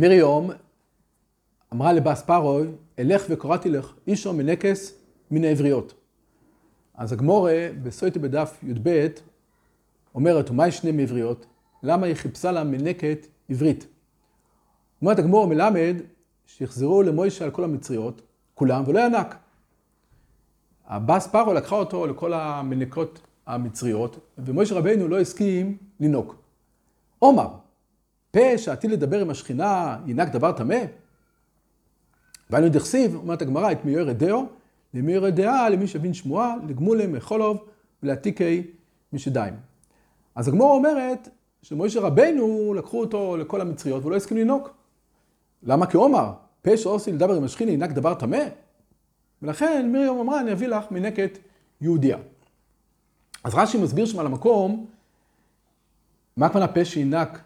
מרים אמרה לבס פרוי, אלך וקראתי לך אישו מנקס מן העבריות. אז הגמורה בסויטי בדף י"ב אומרת, ומה יש מעבריות? למה היא חיפשה לה מנקת עברית? אומרת הגמורה מלמד שיחזרו למוישה על כל המצריות, כולם, ולא ינק. הבאס פארו לקחה אותו לכל המנקות המצריות, ומוישה רבינו לא הסכים לנוק. עומר, פה שעתיד לדבר עם השכינה ינק דבר טמא? ואנו דכסיב, אומרת הגמרא, את מיוער דאו, למיוער דעה למי שהבין שמועה, לגמולי מחולוב ולעתיקי משדיים. אז הגמורה אומרת שמוישה רבנו לקחו אותו לכל המצריות והוא לא הסכים לנהוג. למה? כי עומר, פה שעושי לדבר עם השכינה ינק דבר טמא? ולכן מרים אמרה, אני אביא לך מנקת יהודיה. אז רש"י מסביר שם על המקום, מה הכוונה פה שינק,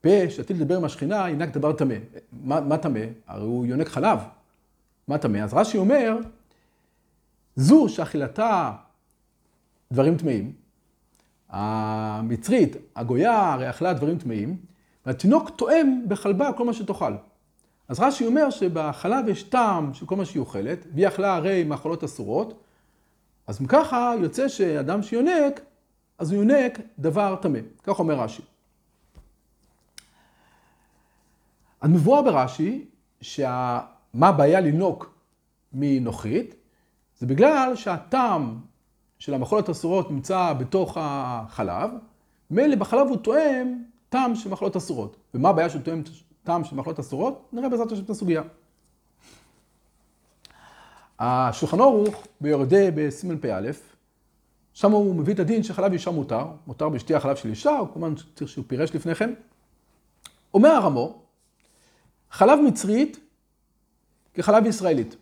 פה שעתיד לדבר עם השכינה, ינק דבר טמא. מה, טמא? הרי הוא יונק חלב. מה טמא? אז רש"י אומר, זו שאכילתה דברים טמאים, המצרית, הגויה, הרי אכלה דברים טמאים, והתינוק טועם בחלבה כל מה שתאכל. אז רש"י אומר שבחלב יש טעם של כל מה שהיא אוכלת, והיא אכלה הרי מאכולות אסורות, אז ככה יוצא שאדם שיונק, אז הוא יונק דבר טמא. כך אומר רש"י. מבואר ברש"י, שמה הבעיה לנוק מנוחית, זה בגלל שהטעם של המאכולות אסורות נמצא בתוך החלב, מילא בחלב הוא תואם טעם של מאכולות אסורות. ומה הבעיה שהוא תואם טעם של מאכולות אסורות? נראה בעזרת השם את הסוגיה. השולחן ערוך ביורדי בסימן פא, שם הוא מביא את הדין שחלב אישה מותר, מותר בשתייה חלב של אישה, הוא כמובן צריך שהוא פירש לפני כן. אומר הרמו, חלב מצרית כחלב ישראלית.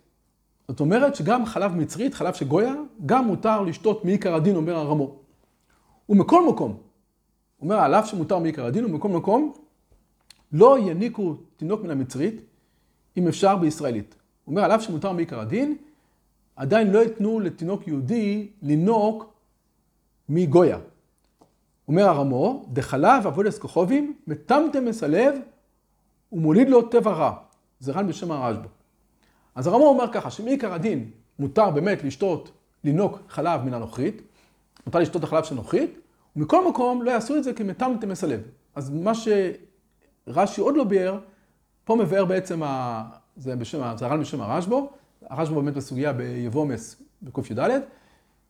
זאת אומרת שגם חלב מצרית, חלב שגויה, גם מותר לשתות מעיקר הדין, אומר הרמו. ומכל מקום, אומר על אף שמותר מעיקר הדין, ומכל מקום, לא יניקו תינוק מן המצרית, אם אפשר בישראלית. הוא אומר על אף שמותר מעיקר הדין, עדיין לא ייתנו לתינוק יהודי לינוק מגויה. אומר הרמו, דחלב אבודס כוכבים, מטמטם מסלב ומוליד לו טבע רע. זה רן בשם הרשב"א. אז הרמו אומר ככה, שמעיקר הדין מותר באמת לשתות, לינוק חלב מן הנוכרית, מותר לשתות החלב של נוכרית, ומכל מקום לא יעשו את זה כי מטמטם מסלב. אז מה שרש"י עוד לא ביאר, פה מבאר בעצם, ה... זה, בשם, זה הר"ן בשם הרשב"א, הרשב"א באמת בסוגיה ביבומס בקי"ד,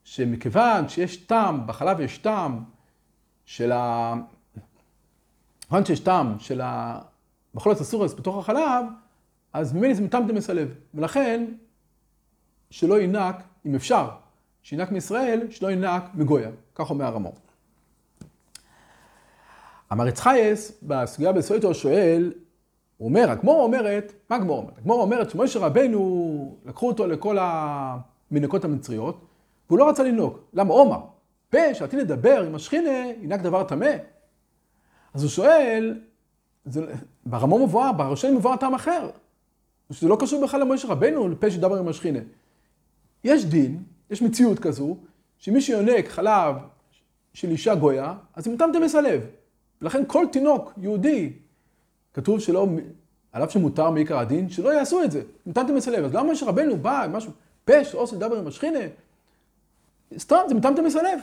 שמכיוון שיש טעם, בחלב יש טעם של ה... כיוון שיש טעם של המחולת הסורס בתוך החלב, אז ממני זה מטמטם מסלב. ולכן, שלא ינק, אם אפשר, שינק מישראל, שלא ינק מגויה. כך אומר הרמור. אמר יצחייס, בסוגיה בסויטו שואל, הוא אומר, הגמור אומרת, מה הגמור אומרת? הגמור אומרת שמשה רבנו, לקחו אותו לכל המנקות המצריות, והוא לא רצה לנהוג. למה עומר? פה שעתיד לדבר עם השכינה, ינק דבר טמא. אז הוא שואל, ברמו מבואר, בראשון מבואר טעם אחר. שזה לא קשור בכלל למשה רבנו, לפה שדבר עם השכינה. יש דין, יש מציאות כזו, שמי שיונק חלב של אישה גויה, אז זה מטמטם מסלב. ולכן כל תינוק יהודי, כתוב שלא, על שמותר מעיקר הדין, שלא יעשו את זה. מטמטם מסלב. אז למה משה רבנו בא משהו, פה שעושה לדבר עם השכינה? סתם, זה מטמטם מסלב.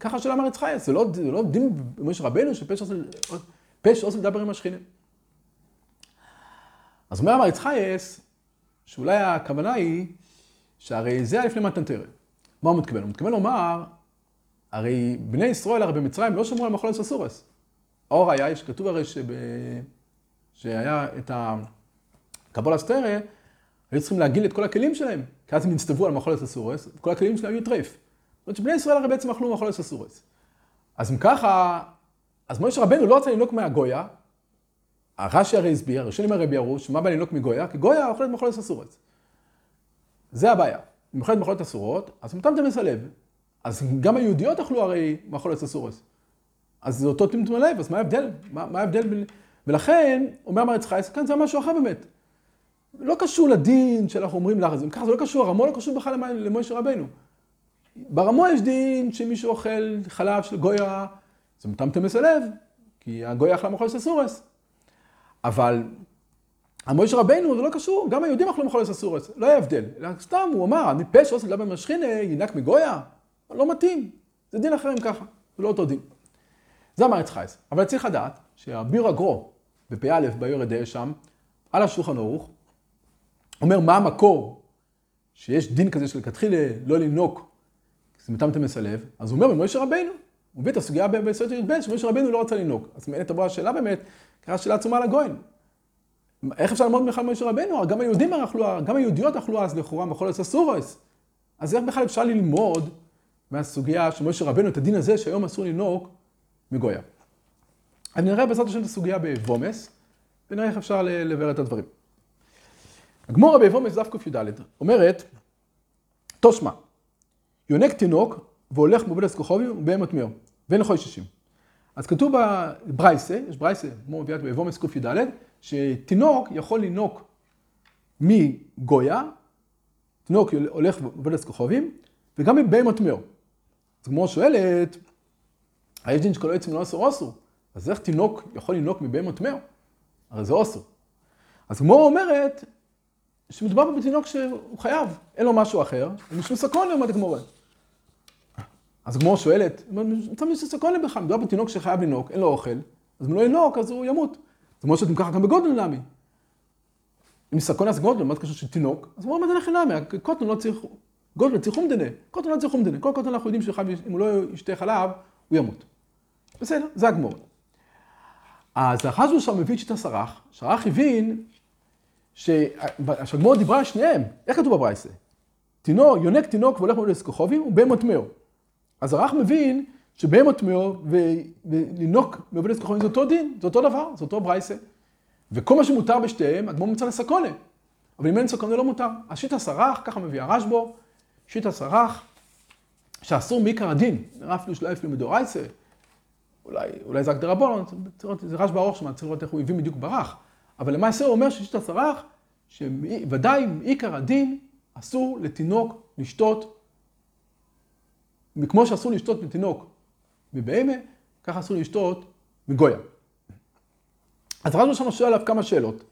ככה של אמר יצחי, זה לא, לא דין במשה רבנו שפה שעושה לדבר עם השכינה. אז אומר המהר"ץ חיות, שאולי הכוונה היא, שהרי זה היה לפני מתן תורה. מה הוא מתכוון? הוא מתכוון לומר, הרי בני ישראל הרי במצרים לא שמרו על מאכלות אסורות. הראיה, יש כתוב הרי שב... שהיה את קבלת התורה, היו צריכים להגעיל את כל הכלים שלהם, כי אז הם נצטוו על מאכלות אסורות, וכל הכלים שלהם היו טרף. זאת אומרת שבני ישראל הרי בעצם אכלו מאכלות אסורות. אז אם ככה, אז משה רבנו לא רצה לנהוג מהגויה, הרש"י הרי הסביר, הראשונים הרי ביארו, שמה בא לנהוג מגויה? כי גויה אוכלת מחולת אסורת. זה הבעיה. אם אוכלת מחולת אסורות, אז מתם טמא לב. אז גם היהודיות אכלו הרי מחולת אסורת. אז זה אותו טמטום לב, אז מה ההבדל? מה, מה ההבדל בין... ולכן, אומר מר יצחק, כאן זה משהו אחר באמת. לא קשור לדין שאנחנו אומרים לך, זה ככה זה לא קשור, הרמו לא קשור בכלל למוישה רבנו. ברמו יש דין שמי שאוכל חלב של גויה, זה מטמטם לב, כי הגויה אכלה מחולת אסורס. אבל המוישה רבנו זה לא קשור, גם היהודים אכלו מחולת אסורס, לא היה הבדל. סתם, הוא אמר, אני פה שעושה לדבר משכינה, ינק מגויה, לא מתאים. זה דין אחר אם ככה, זה לא אותו דין. זה אמר יצחייס. אבל צריך לדעת שהביר הגרו, בפ"א, ביורא שם, על השולחן ערוך, אומר מה המקור שיש דין כזה שלכתחילה לא לינוק, זה מטמטם את הלב, אז הוא אומר במוישה רבנו, הוא מביא את הסוגיה בסוטה י"ב, שמוישה רבנו לא רצה לינוק. אז מעניין תבוא השאלה באמת, קרה שאלה עצומה לגויין. איך אפשר ללמוד בכלל מוישה רבנו? גם היהודים אכלו, גם היהודיות אכלו אז לכאורה מאכלות אסורות. אז איך בכלל אפשר ללמוד מהסוגיה של מוישה רבנו את הדין הזה שהיום אסור לינוק מגויה? אני נראה בעזרת השם את הסוגיה ביבמות, ונראה איך אפשר לבאר את הדברים. הגמורה בוומס דף קי"ד אומרת, תושמע, יונק תינוק והולך מובלס כוכבי ובהמת מיום, ואין לכל שישים. אז כתוב בברייסה, יש ברייסה, כמו מביאת בוומס קי"ד, שתינוק יכול לנוק מגויה, תינוק הולך מובלס כוכבים, וגם מבהמת מיום. אז כמו שואלת, יש דין שכל עצם לא אסור אסור, אז איך תינוק יכול לנוק מבהמת מיום? הרי זה אוסר. אז כמו אומרת, שמדובר בתינוק שהוא חייב, אין לו משהו אחר, ומשום סקרון לעומת הגמורה. אז הגמורה שואלת, מצא משום סקרון בכלל, מדובר בתינוק שחייב לנוק, אין לו אוכל, אז אם לא ינוק, אז הוא ימות. זה כמו שאתם ככה גם בגודל נמי. אם סקרון אז גודל, מה זה קשור של תינוק? אז הוא אומר, מה זה נמי? קוטן לא צריך, גודל צריך חומדנה, קוטן לא צריך חומדנה. כל קוטן אנחנו יודעים שאם הוא לא ישתה חלב, הוא ימות. בסדר, זה הגמורה. אז אחזו שם מביא את שיטה סרח, סרח הבין שהגמור דיברה על שניהם, איך כתוב בברייסה? תינוק, יונק תינוק והולך מול הוא בהמות מאו. אז הרח מבין שבהמות מאו ולנוק מעובד לסכוכובים זה אותו דין, זה אותו דבר, זה אותו ברייסה. וכל מה שמותר בשתיהם, הגמור מוצא לסקונה. אבל אם אין סקונה לא מותר. אז שיטה סרח, ככה מביא הרשב"ו, שיטה סרח, שאסור מעיקר הדין, נראה אפילו שלא אפילו מדורייסה. אולי, אולי זה הגדרה בו, זה רשב"א ארוך שם, צריך לראות איך הוא הבין בדיוק ברח. אבל למעשה הוא אומר ששיטת הסרח, שוודאי מעיקר הדין אסור לתינוק לשתות, כמו שאסור לשתות לתינוק מבהמה, ככה אסור לשתות מגויה. אז רשב"א שם שואל עליו כמה שאלות. הוא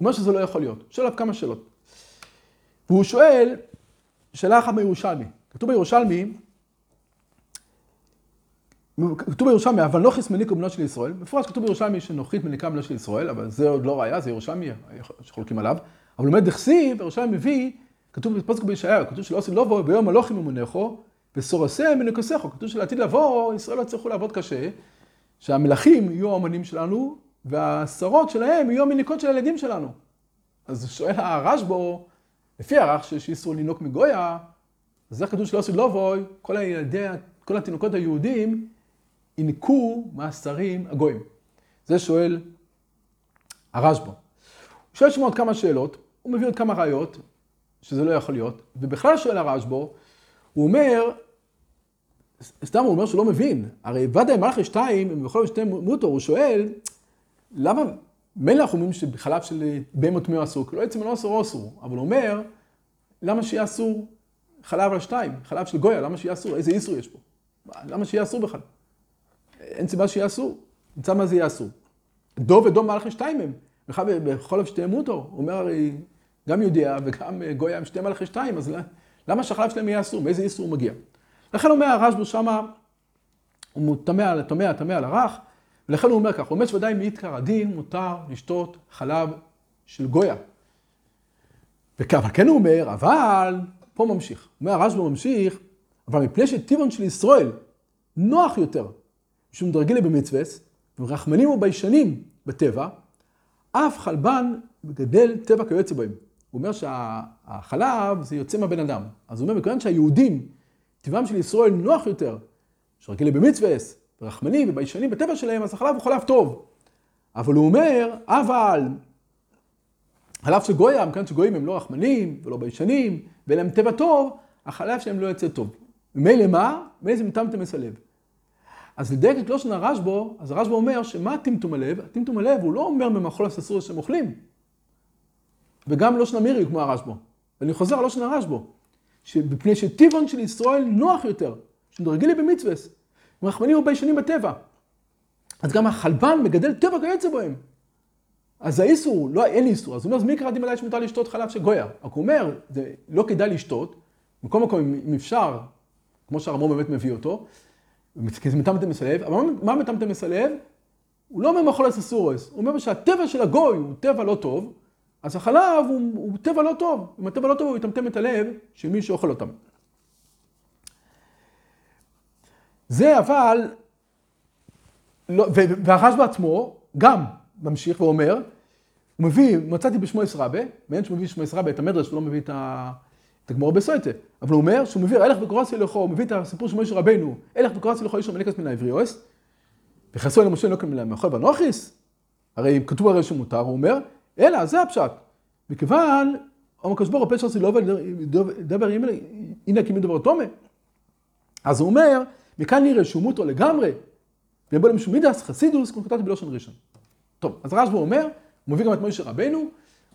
אומר שזה לא יכול להיות. שואל עליו כמה שאלות. והוא שואל, שאלה אחת בירושלמי. כתוב בירושלמי, כתוב בירושלמי, אבל נוכיס מניקו בנו של ישראל. מפורש כתוב בירושלמי שנוחית מניקה בנו של ישראל, אבל זה עוד לא ראיה, זה ירושלמי שחולקים עליו. אבל באמת דכסיב, בירושלמי מביא, כתוב בפוסק בישעיה, כתוב שלא עושים לבוא ביום הלוכים ממונכו, וסורסה מנקוסךו. כתוב שלעתיד לבוא, ישראל לא יצטרכו לעבוד קשה, שהמלכים יהיו האמנים שלנו, והשרות שלהם יהיו המניקות של הילדים שלנו. אז שואל הרשב"ו, לפי הרח שיש איסור לנהוג מגויה, אז איך כתוב שלא עושים לבוא, כל הילדי, כל התינוקות היהודים, ינקו מאסרים הגויים? זה שואל הרשב"א. הוא שואל שם עוד כמה שאלות, הוא מביא עוד כמה ראיות, שזה לא יכול להיות, ובכלל שואל הרשב"א, הוא אומר, סתם הוא אומר שהוא לא מבין, הרי ודאי מלכי שתיים, אם בכל שתי מוטור, הוא שואל, למה, אנחנו אומרים שבחלב של בהמות טמא אסור, כי לא עצם לא אסור אסור, אבל הוא אומר, למה שיהיה אסור חלב על שתיים, חלב של גויה, למה שיהיה אסור? איזה איסור יש פה? למה שיהיה אסור בכלל? אין סיבה שיהיה אסור. נמצא מה זה יהיה אסור. דוב ודוב מלכי שתיים הם. בכל אף שתיהם מותו. הוא אומר הרי, גם יהודיה וגם גויה הם שתי מלכי שתיים, אז למה שהחלב שלהם יהיה אסור? מאיזה איסור הוא מגיע? לכן אומר הרשב"א שמה, הוא תמה, תמה, תמה על הרך, ולכן הוא אומר כך, הוא אומר שוודאי מאיתקר הדין מותר לשתות חלב של גויה. וכאן כן הוא אומר, אבל, פה ממשיך. אומר הרשב"א ממשיך, אבל מפני שטבעון של ישראל נוח יותר משום דרגילי במצווס, ורחמנים וביישנים בטבע, אף חלבן מגדל טבע כיוצא בהם. הוא אומר שהחלב זה יוצא מהבן אדם. אז הוא אומר, מכיוון שהיהודים, טבעם של ישראל נוח יותר, שרגילי במצווס, ורחמנים וביישנים בטבע שלהם, אז החלב הוא חלב טוב. אבל הוא אומר, אבל חלב של גויים, מכיוון שגויים הם לא רחמנים ולא ביישנים, ואין להם טבע טוב, החלב שלהם לא יוצא טוב. ממילא מה? מאיזה מטמטם מסלב. אז לדייק את לושן הרשב"א, אז הרשב"א אומר שמה טמטום הלב? הטמטום הלב הוא לא אומר ממחול הססור שהם אוכלים. וגם לושן המירי כמו הרשב"א. ואני חוזר על לושן הרשב"א. שמפני שטבעון של ישראל נוח יותר, שמדרגילי במצווס, רחמנים וביישנים בטבע. אז גם החלבן מגדל טבע כיוצא בהם. אז האיסור, לא, אין איסור. אז הוא אומר, אז מי יקרא דין מדי שמותר לשתות חלב של גויה? רק הוא אומר, זה לא כדאי לשתות, מכל מקום, אם אפשר, כמו שהרמור באמת מביא אותו, כי זה מטמטם מסלב, אבל מה מטמטם מסלב? הוא לא אומר מחולת אסורס, הוא אומר שהטבע של הגוי הוא טבע לא טוב, אז החלב הוא, הוא טבע לא טוב. אם הטבע לא טוב, הוא יטמטם את הלב של מי שאוכל אותם. זה אבל, לא, והרש בעצמו גם ממשיך ואומר, הוא מביא, מצאתי בשמו ישרבה, מעין שהוא מביא בשמו ישרבה את המדרש ולא מביא את, ה, את הגמור בסויטה, אבל הוא אומר שהוא מביא הלך וקורסי לכו, הוא מביא את הסיפור של משה רבנו, הלך וקורסי לכו איש המלכס מן העבריוס, וחסו אל משה נוקם מאכול בנוכיס, הרי כתוב הרי שמותר, הוא אומר, אלא זה הפשט. מכיוון, אומר הקדוש ברוך הוא פשע עשי לא דבר הנה קימי דבר תומה. אז הוא אומר, מכאן נראה שהוא מותו לגמרי, למשהו מידס, חסידוס, כמו כתבתי בלושן ראשון. טוב, אז רשב"א אומר, הוא מביא גם את מוישה רבנו,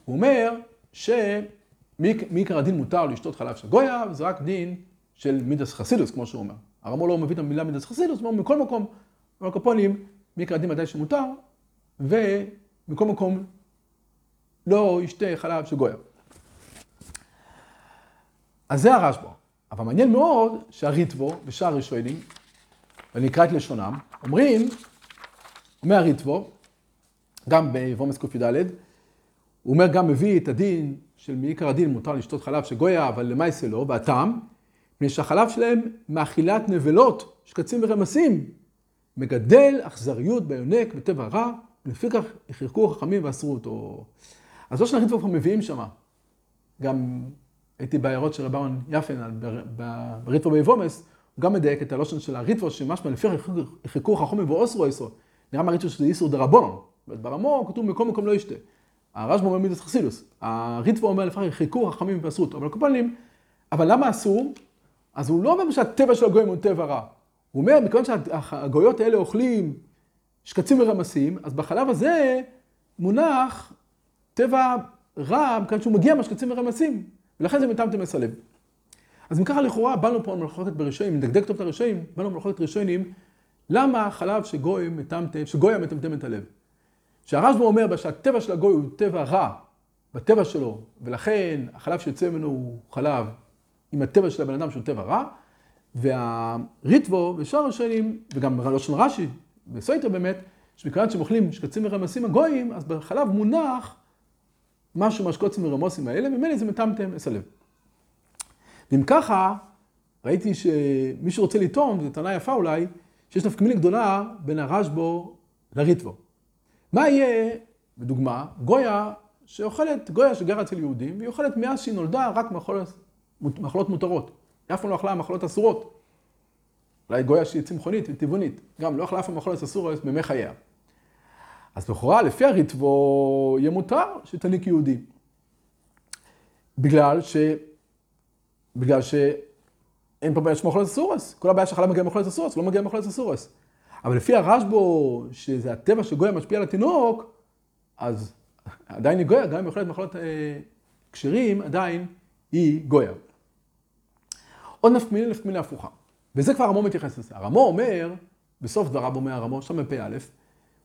הוא אומר שמעיקר הדין מותר לשתות חלב של גויה, וזה רק דין של מידס חסידוס, כמו שהוא אומר. הרמור לא מביא את המילה מידס חסידוס, הוא אומר, מכל מקום, הקופונים, מעיקר הדין מדי שמותר, ומכל מקום לא ישתה חלב של גויה. אז זה הרשב"א. אבל מעניין מאוד שהריטבו ושאר הראשונים, ואני אקרא את לשונם, אומרים, אומר הריטבו, גם בוומס ק"ד, הוא אומר גם מביא את הדין של מעיקר הדין מותר לשתות חלב של גויה, אבל למעשה לא, והטעם, מפני שהחלב שלהם מאכילת נבלות, שקצים ורמסים, מגדל אכזריות ביונק בטבע רע, ולפיכך החרקו חכמים ואסרו אותו. אז של הריטבו כבר מביאים שמה. גם הייתי בעיירות של רבן יפן, בריטבו ביבומס, הוא גם מדייק את הלושן של הריטבו, שמשמע לפי חיכוך החומר ואוסרו איסרו. נראה מהריטבו שזה איסור דרבנון. ברמו כתוב מכל מקום לא ישתה. הרשב"א אומר מידס חסילוס. הריטבו אומר לפי חיכוך החכמים ואסרו אותו. אבל הקופונים, אבל למה אסור? אז הוא לא אומר שהטבע של הגויים הוא טבע רע. הוא אומר, מכיוון שהגויות האלה אוכלים שקצים ורמסים, אז בחלב הזה מונח טבע רע, מכיוון שהוא מגיע מהשקצים ורמסים. ולכן זה מטמטם מסלב. אז אם ככה לכאורה באנו פה על מלאכות בראשונים, נדקדק טוב את הראשונים, באנו על מלאכות ראשונים, למה חלב שגוי מטמטם, שגויה מטמטם את הלב? שהרשב"א אומר שהטבע של הגוי הוא טבע רע, בטבע שלו, ולכן החלב שיוצא ממנו הוא חלב עם הטבע של הבן אדם שהוא טבע רע, והריטבו ושאר השנים, וגם לשון רש"י, וסויטר באמת, שמכיוון שהם אוכלים שקצים ורמסים הגויים, אז בחלב מונח משהו מהשקוצים ורמוסים האלה, ממילא זה מטמטם את הלב. ואם ככה, ראיתי שמי שרוצה לטעום, זו טענה יפה אולי, שיש נפקמילה גדולה בין הרשב"ו לריטבו. מה יהיה, בדוגמה, גויה שאוכלת, גויה שגרה אצל יהודים, והיא אוכלת מאז שהיא נולדה רק מאכולות מותרות. היא אף פעם לא אכלה מאכולות אסורות. אולי גויה שהיא צמחונית וטבעונית. גם לא אכלה אף פעם מאכולות אסורות בימי חייה. אז לכאורה, לפי הריטבו, יהיה מותר שתניק יהודי. בגלל ש... בגלל שאין פה בעיה של מאכולת אסורס. כל הבעיה שחלב מגיע מאכולת אסורס, לא מגיע מאכולת אסורס. אבל לפי הרשב"ו, שזה הטבע שגויה משפיע על התינוק, אז עדיין היא גויה, גם אם אוכלת מאכולות אה, כשרים, עדיין היא גויה. עוד נפקמילה, נפקמילה הפוכה. וזה כבר רמו מתייחס לזה. הרמו אומר, בסוף דבריו אומר הרמו, שם בפ"א,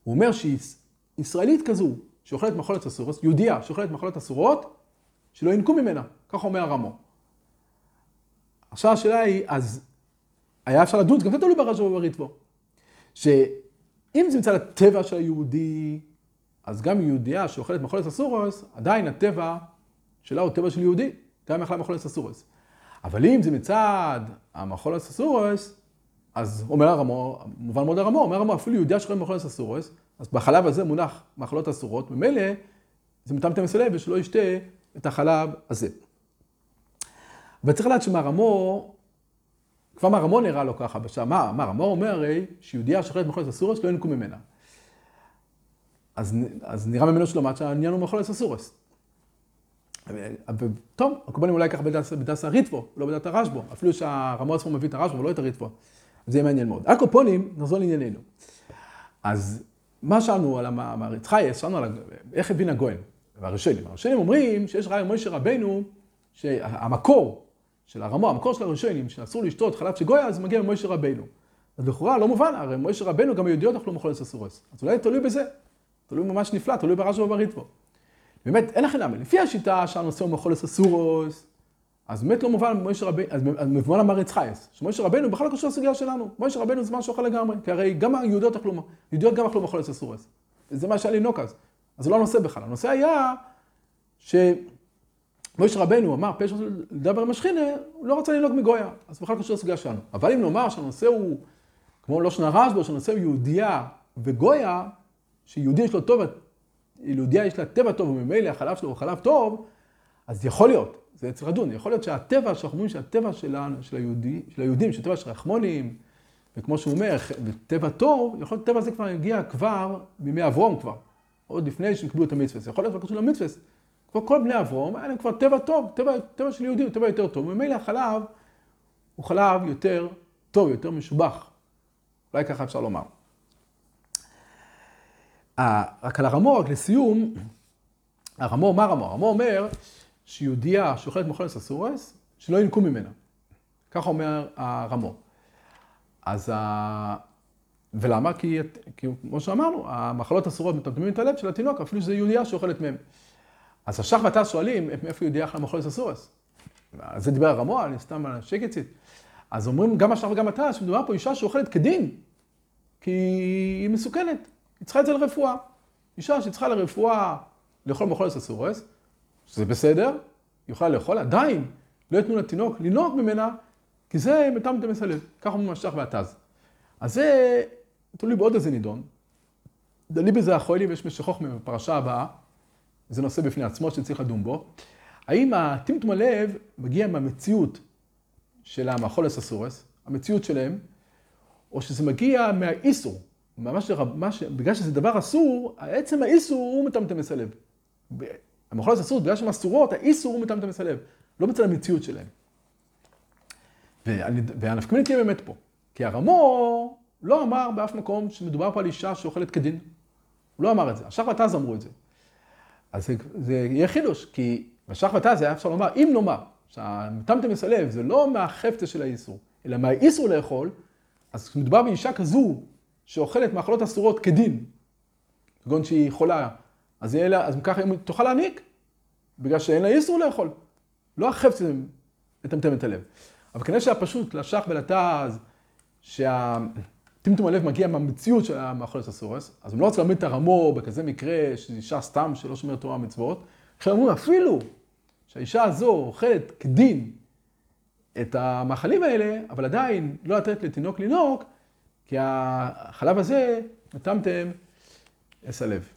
הוא אומר שישראלית כזו, שאוכלת מאכולת אסורות, יהודייה שאוכלת מאכולות אסורות, שלא ינקו ממנה, ככה אומר הרמו. עכשיו השאלה היא, אז היה אפשר לדון, גם זה תלוי ברש"ב ובריטבו, שאם זה מצד הטבע של היהודי, אז גם יהודייה שאוכלת מאכולת אסורס, עדיין הטבע שלה הוא טבע של יהודי, גם אם אכלה מאכולת אסורס. אבל אם זה מצד המאכולת אסורס, אז אומר הרמו, מובן מאוד הרמו, אומר הרמו, אפילו יהודיה שחיים מאכולת אסורס, אז בחלב הזה מונח מאכולות אסורות, ממילא זה מטמטם מסלב ושלא ישתה את החלב הזה. וצריך לדעת שמהרמו, כבר מהרמו נראה לו ככה, בשעה, מה, מה, רמו אומר הרי שיהודיה שחייבת מאכולת אסורס לא ינקו ממנה. אז, אז נראה ממנו שלומד שהעניין הוא מאכולת אסורס. טוב, הקובנים אולי ככה בדס הריטבו, לא בדעת הרשב"ו, אפילו שהרמו עצמו מביא את הרשב"ו ולא את הריטבו. זה מעניין מאוד. הקופונים, נחזור לענייננו. אז מה שאלנו על המעריץ חייס, שאלנו על איך הבין הגויים, והראשונים. הראשונים אומרים שיש רעיון מוישה רבנו, שהמקור של הרמו, המקור של הראשונים, שאסור לשתות חלב של גויה, אז מגיע ממוישה רבנו. אז לכאורה לא מובן, הרי מוישה רבנו גם היהודיות אכלו מחולת אסורס. אז אולי תלוי בזה. תלוי ממש נפלא, תלוי ברש"י ובריטבו. באמת, אין לכם למה. לפי השיטה שהנושא הוא מחולס אסורוס, אז באמת לא מובן מוישה רבינו, אז מבואן המרץ חייס, שמוישה רבינו בכלל לא קשור לסוגיה שלנו. מוישה רבינו זה משהו אחר לגמרי, כי הרי גם היהודיות אכלו, יהודיות גם אכלו מחולס אסורוס. זה מה שהיה לנהוג אז. אז זה לא הנושא בכלל. הנושא היה שמוישה רבנו אמר, פשע לדבר עם השכינה, הוא לא רצה לנהוג מגויה, אז בכלל קשור לסוגיה שלנו. אבל אם נאמר שהנושא הוא, כמו לא שנה רשב"א, שהנושא הוא יהודייה וגויה, שיהודי יש לו טוב, יהודייה יש לה טבע טוב, וממילא החלב שלו הוא חלב טוב, אז יכול להיות, זה צריך לדון, יכול להיות שהטבע, שאנחנו אומרים שהטבע שלנו, של, היהודי, של היהודים, של טבע של רחמונים, וכמו שהוא אומר, טבע טוב, יכול להיות טבע הזה כבר הגיע כבר בימי אברום כבר, עוד לפני שהם קיבלו את המצווה, יכול להיות כבר קשור למצווה. כבר כל בני אברום, היה להם כבר טבע טוב, טבע, טבע של יהודים, טבע יותר טוב, וממילא החלב הוא חלב יותר טוב, יותר משובח. אולי ככה אפשר לומר. רק על הרמו, רק לסיום, הרמו, מה רמו? הרמו אומר שיהודייה שאוכלת מאכולת אסורס, שלא ינקו ממנה. ככה אומר הרמו. אז ה... ולמה? כי, כי כמו שאמרנו, המחלות אסורות מטמטמים את הלב של התינוק, אפילו שזה יהודייה שאוכלת מהם. אז השח והטס שואלים, מאיפה יהודייה אכלה מאכולת אסורס? זה דיבר הרמו, אני סתם על שקציט. אז אומרים גם השח וגם הטס, שמדובר פה אישה שאוכלת כדין, כי היא מסוכנת. היא צריכה את זה לרפואה. אישה שצריכה לרפואה לאכול מאכולת אסורס, שזה בסדר, יכולה לאכול, עדיין לא יתנו לתינוק לנהוג ממנה, כי זה מטמטם מסלב. ככה אומרים השח והטז. אז זה תלוי בעוד איזה נידון. דנים בזה החולים, יש משכוך בפרשה הבאה, זה נושא בפני עצמו שצריך לדון בו. האם הטמטום הלב מגיע מהמציאות של המאכולת אסורס, המציאות שלהם, או שזה מגיע מהאיסור. ממש, ממש, בגלל שזה דבר אסור, עצם האיסור הוא מטמטם את הלב. המאכלות אסורות, בגלל שהן אסורות, האיסור הוא מטמטם את הלב. לא מצד המציאות שלהם. והנפקמינים תהיה באמת פה. כי הרמו לא אמר באף מקום שמדובר פה על אישה שאוכלת כדין. הוא לא אמר את זה. השח ותז אמרו את זה. אז זה, זה יהיה חידוש, כי בשח ותז היה אפשר לומר, אם נאמר שהמטמטם את הלב זה לא מהחפצה של האיסור, אלא מהאיסור לאכול, אז כשמדובר באישה כזו שאוכלת מאכלות אסורות כדין, כגון שהיא חולה, אז, לה, אז ככה היא תוכל להעניק, בגלל שאין לה איסור לאכול. לא החפץ לטמטם את הלב. אבל כנראה שהפשוט לשח ולתז, שהטמטום הלב מגיע מהמציאות של המאכולת אסורס, אז הם לא רוצים להעמיד את הרמו בכזה מקרה, שזו אישה סתם שלא שומרת תורה ומצוות. עכשיו אומרים, אפילו שהאישה הזו אוכלת כדין את המאכלים האלה, אבל עדיין לא לתת לתינוק לנהוג, כי החלב הזה מטמטם את הלב.